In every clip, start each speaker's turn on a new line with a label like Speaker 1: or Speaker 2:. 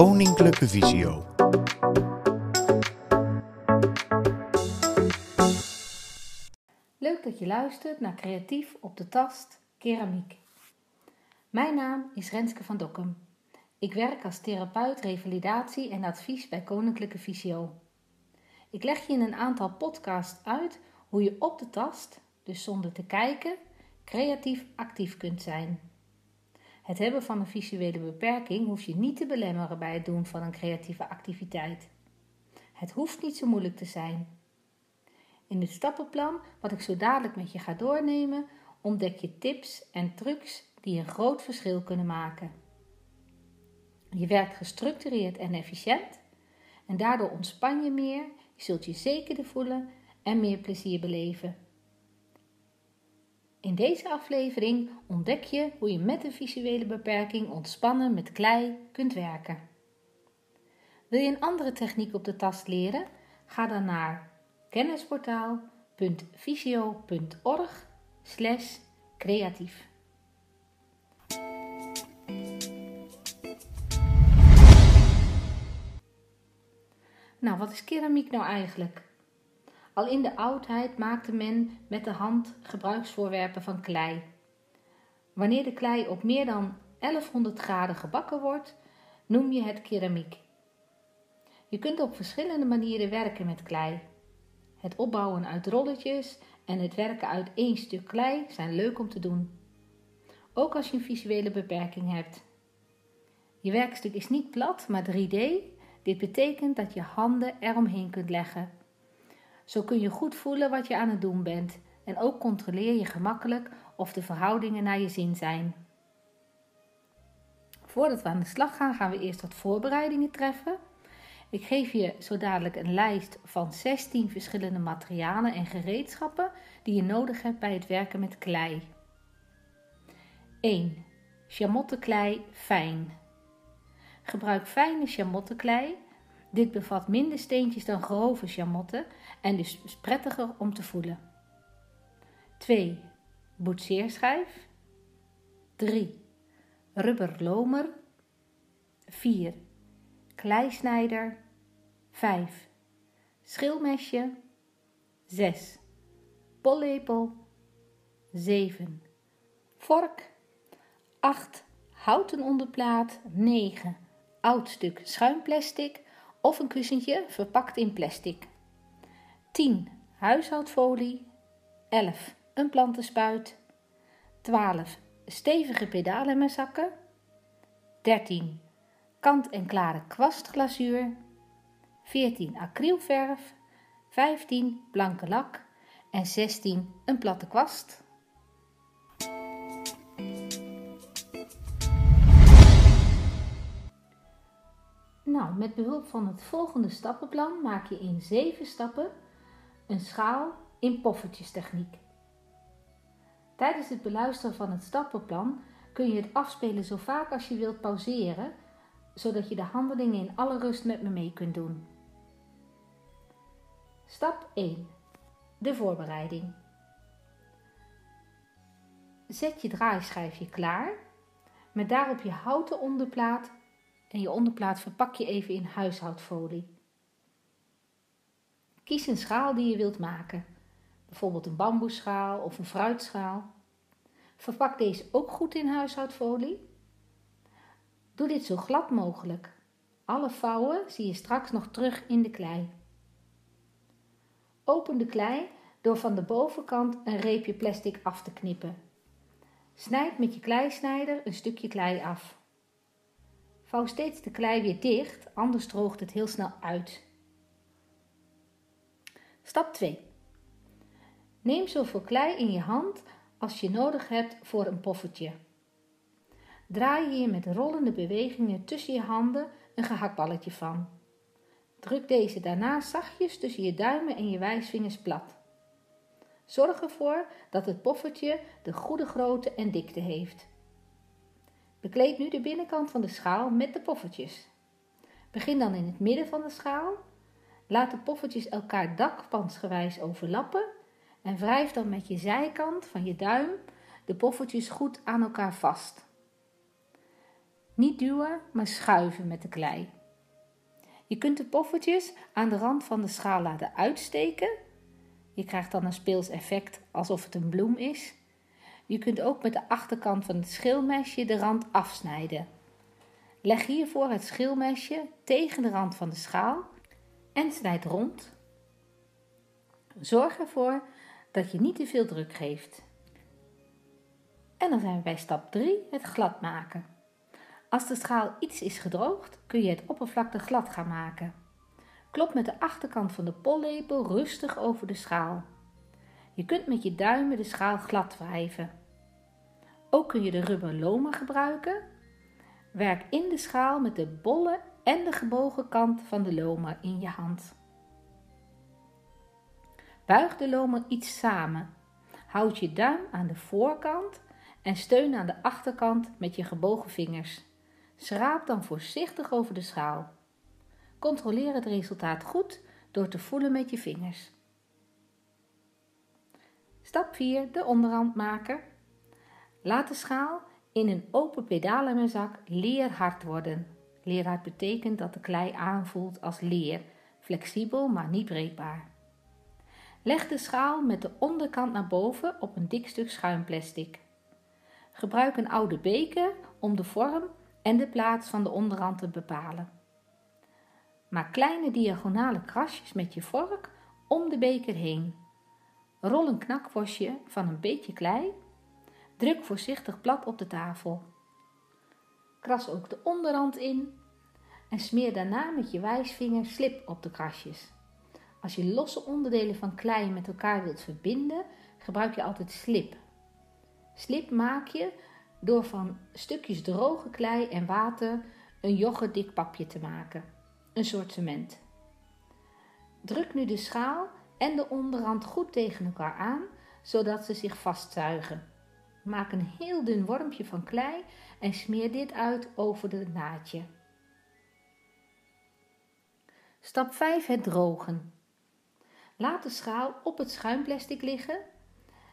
Speaker 1: Koninklijke Visio.
Speaker 2: Leuk dat je luistert naar Creatief op de Tast Keramiek. Mijn naam is Renske van Dokkum. Ik werk als therapeut revalidatie en advies bij Koninklijke Visio. Ik leg je in een aantal podcasts uit hoe je op de tast, dus zonder te kijken, creatief actief kunt zijn. Het hebben van een visuele beperking hoeft je niet te belemmeren bij het doen van een creatieve activiteit. Het hoeft niet zo moeilijk te zijn. In het stappenplan, wat ik zo dadelijk met je ga doornemen, ontdek je tips en trucs die een groot verschil kunnen maken. Je werkt gestructureerd en efficiënt en daardoor ontspan je meer, je zult je zekerder voelen en meer plezier beleven. In deze aflevering ontdek je hoe je met een visuele beperking ontspannen met klei kunt werken. Wil je een andere techniek op de tast leren? Ga dan naar kennisportaal.visio.org creatief. Nou, wat is keramiek nou eigenlijk? Al in de oudheid maakte men met de hand gebruiksvoorwerpen van klei. Wanneer de klei op meer dan 1100 graden gebakken wordt, noem je het keramiek. Je kunt op verschillende manieren werken met klei. Het opbouwen uit rolletjes en het werken uit één stuk klei zijn leuk om te doen. Ook als je een visuele beperking hebt. Je werkstuk is niet plat, maar 3D. Dit betekent dat je handen eromheen kunt leggen. Zo kun je goed voelen wat je aan het doen bent en ook controleer je gemakkelijk of de verhoudingen naar je zin zijn. Voordat we aan de slag gaan, gaan we eerst wat voorbereidingen treffen. Ik geef je zo dadelijk een lijst van 16 verschillende materialen en gereedschappen die je nodig hebt bij het werken met klei. 1. Chamotteklei fijn. Gebruik fijne chamotteklei dit bevat minder steentjes dan grove chamotten en dus is prettiger om te voelen. 2. Boetseerschijf. 3. Rubberlomer. 4. Kleisnijder. 5. Schilmesje. 6. Pollepel. 7. Vork. 8. Houten onderplaat. 9. Oud stuk schuimplastic of een kussentje verpakt in plastic. 10. Huishoudfolie. 11. Een plantenspuit. 12. Stevige pedalen met zakken. 13. Kant en klare kwastglazuur. 14. Acrylverf. 15. Blanke lak. En 16. Een platte kwast. Nou, met behulp van het volgende stappenplan maak je in 7 stappen een schaal in poffertjestechniek. Tijdens het beluisteren van het stappenplan kun je het afspelen zo vaak als je wilt pauzeren, zodat je de handelingen in alle rust met me mee kunt doen. Stap 1. De voorbereiding. Zet je draaischijfje klaar met daarop je houten onderplaat en je onderplaat verpak je even in huishoudfolie. Kies een schaal die je wilt maken, bijvoorbeeld een bamboeschaal of een fruitschaal. Verpak deze ook goed in huishoudfolie. Doe dit zo glad mogelijk. Alle vouwen zie je straks nog terug in de klei. Open de klei door van de bovenkant een reepje plastic af te knippen. Snijd met je kleisnijder een stukje klei af. Vouw steeds de klei weer dicht, anders droogt het heel snel uit. Stap 2. Neem zoveel klei in je hand als je nodig hebt voor een poffertje. Draai hier met rollende bewegingen tussen je handen een gehaktballetje van. Druk deze daarna zachtjes tussen je duimen en je wijsvingers plat. Zorg ervoor dat het poffertje de goede grootte en dikte heeft. Bekleed nu de binnenkant van de schaal met de poffertjes. Begin dan in het midden van de schaal. Laat de poffertjes elkaar dakpansgewijs overlappen en wrijf dan met je zijkant van je duim de poffertjes goed aan elkaar vast. Niet duwen, maar schuiven met de klei. Je kunt de poffertjes aan de rand van de schaal laten uitsteken. Je krijgt dan een speels effect alsof het een bloem is. Je kunt ook met de achterkant van het schilmesje de rand afsnijden. Leg hiervoor het schilmesje tegen de rand van de schaal en snijd rond. Zorg ervoor dat je niet te veel druk geeft. En dan zijn we bij stap 3, het glad maken. Als de schaal iets is gedroogd, kun je het oppervlakte glad gaan maken. Klop met de achterkant van de pollepel rustig over de schaal. Je kunt met je duimen de schaal glad wrijven. Ook kun je de rubber loma gebruiken. Werk in de schaal met de bolle en de gebogen kant van de loma in je hand. Buig de loma iets samen. Houd je duim aan de voorkant en steun aan de achterkant met je gebogen vingers. Schraap dan voorzichtig over de schaal. Controleer het resultaat goed door te voelen met je vingers. Stap 4. De onderhand maken. Laat de schaal in een open pedalenmerzak leerhard worden. Leerhard betekent dat de klei aanvoelt als leer, flexibel maar niet breekbaar. Leg de schaal met de onderkant naar boven op een dik stuk schuimplastic. Gebruik een oude beker om de vorm en de plaats van de onderhand te bepalen. Maak kleine diagonale krasjes met je vork om de beker heen. Rol een knakworstje van een beetje klei. Druk voorzichtig plat op de tafel. Kras ook de onderhand in en smeer daarna met je wijsvinger slip op de krasjes. Als je losse onderdelen van klei met elkaar wilt verbinden, gebruik je altijd slip. Slip maak je door van stukjes droge klei en water een yoghurtdik papje te maken, een soort cement. Druk nu de schaal en de onderrand goed tegen elkaar aan, zodat ze zich vastzuigen. Maak een heel dun wormpje van klei en smeer dit uit over de naadje. Stap 5. Het drogen. Laat de schaal op het schuimplastic liggen.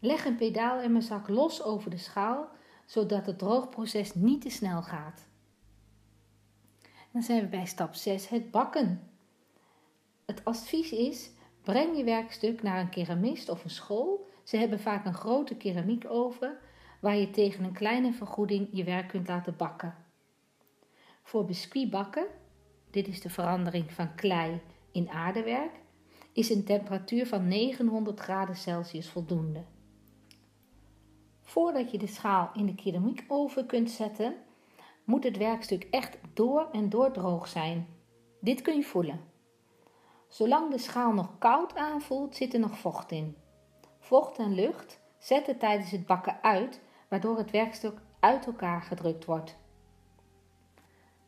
Speaker 2: Leg een pedaal en mijn zak los over de schaal zodat het droogproces niet te snel gaat. Dan zijn we bij stap 6, het bakken. Het advies is: breng je werkstuk naar een keramist of een school. Ze hebben vaak een grote keramiekoven waar je tegen een kleine vergoeding je werk kunt laten bakken. Voor biscuitbakken, dit is de verandering van klei in aardewerk, is een temperatuur van 900 graden Celsius voldoende. Voordat je de schaal in de keramiekoven kunt zetten, moet het werkstuk echt door en door droog zijn. Dit kun je voelen. Zolang de schaal nog koud aanvoelt, zit er nog vocht in. Vocht en lucht zetten tijdens het bakken uit, waardoor het werkstuk uit elkaar gedrukt wordt.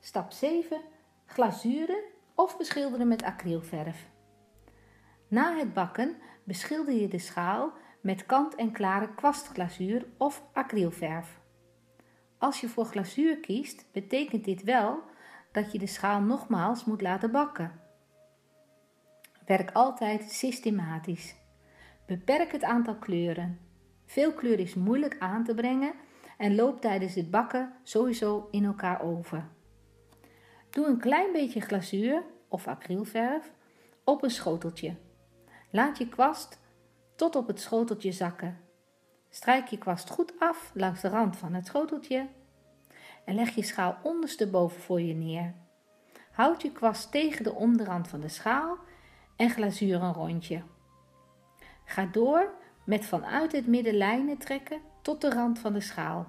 Speaker 2: Stap 7. Glazuren of beschilderen met acrylverf. Na het bakken beschilder je de schaal met kant-en-klare kwastglazuur of acrylverf. Als je voor glazuur kiest, betekent dit wel dat je de schaal nogmaals moet laten bakken. Werk altijd systematisch. Beperk het aantal kleuren. Veel kleur is moeilijk aan te brengen en loopt tijdens het bakken sowieso in elkaar over. Doe een klein beetje glazuur of acrylverf op een schoteltje. Laat je kwast tot op het schoteltje zakken. Strijk je kwast goed af langs de rand van het schoteltje en leg je schaal ondersteboven voor je neer. Houd je kwast tegen de onderrand van de schaal en glazuur een rondje. Ga door met vanuit het midden lijnen trekken tot de rand van de schaal.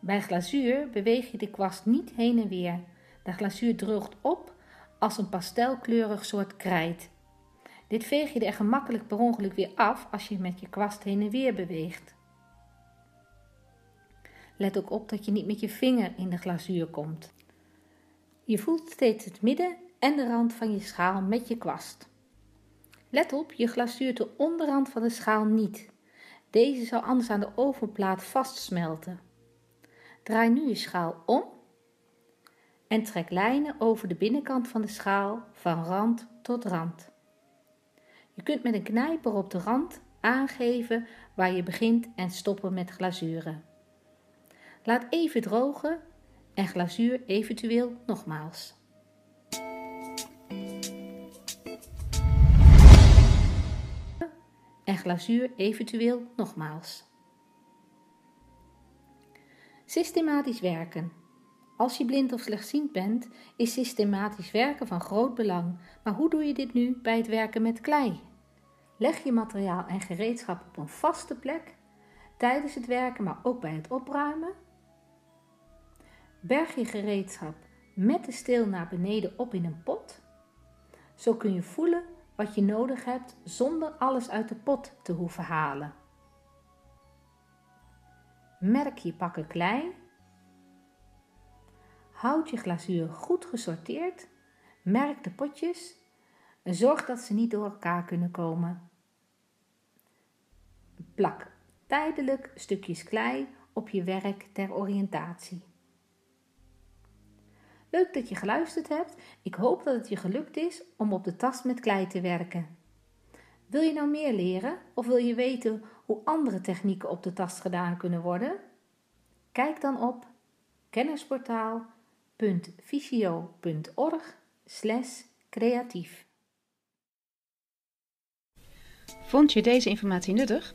Speaker 2: Bij glazuur beweeg je de kwast niet heen en weer. De glazuur droogt op als een pastelkleurig soort krijt. Dit veeg je er gemakkelijk per ongeluk weer af als je met je kwast heen en weer beweegt. Let ook op dat je niet met je vinger in de glazuur komt. Je voelt steeds het midden en de rand van je schaal met je kwast. Let op, je glazuurt de onderrand van de schaal niet. Deze zou anders aan de ovenplaat vastsmelten. Draai nu je schaal om en trek lijnen over de binnenkant van de schaal van rand tot rand. Je kunt met een knijper op de rand aangeven waar je begint en stoppen met glazuren. Laat even drogen en glazuur eventueel nogmaals. En glazuur eventueel nogmaals. Systematisch werken. Als je blind of slechtziend bent, is systematisch werken van groot belang. Maar hoe doe je dit nu bij het werken met klei? Leg je materiaal en gereedschap op een vaste plek tijdens het werken, maar ook bij het opruimen. Berg je gereedschap met de steel naar beneden op in een pot. Zo kun je voelen wat je nodig hebt zonder alles uit de pot te hoeven halen. Merk je pakken klei. Houd je glazuur goed gesorteerd. Merk de potjes zorg dat ze niet door elkaar kunnen komen. Plak tijdelijk stukjes klei op je werk ter oriëntatie. Leuk dat je geluisterd hebt. Ik hoop dat het je gelukt is om op de tast met klei te werken. Wil je nou meer leren of wil je weten hoe andere technieken op de tast gedaan kunnen worden? Kijk dan op kennisportaal.visio.org creatief.
Speaker 1: Vond je deze informatie nuttig?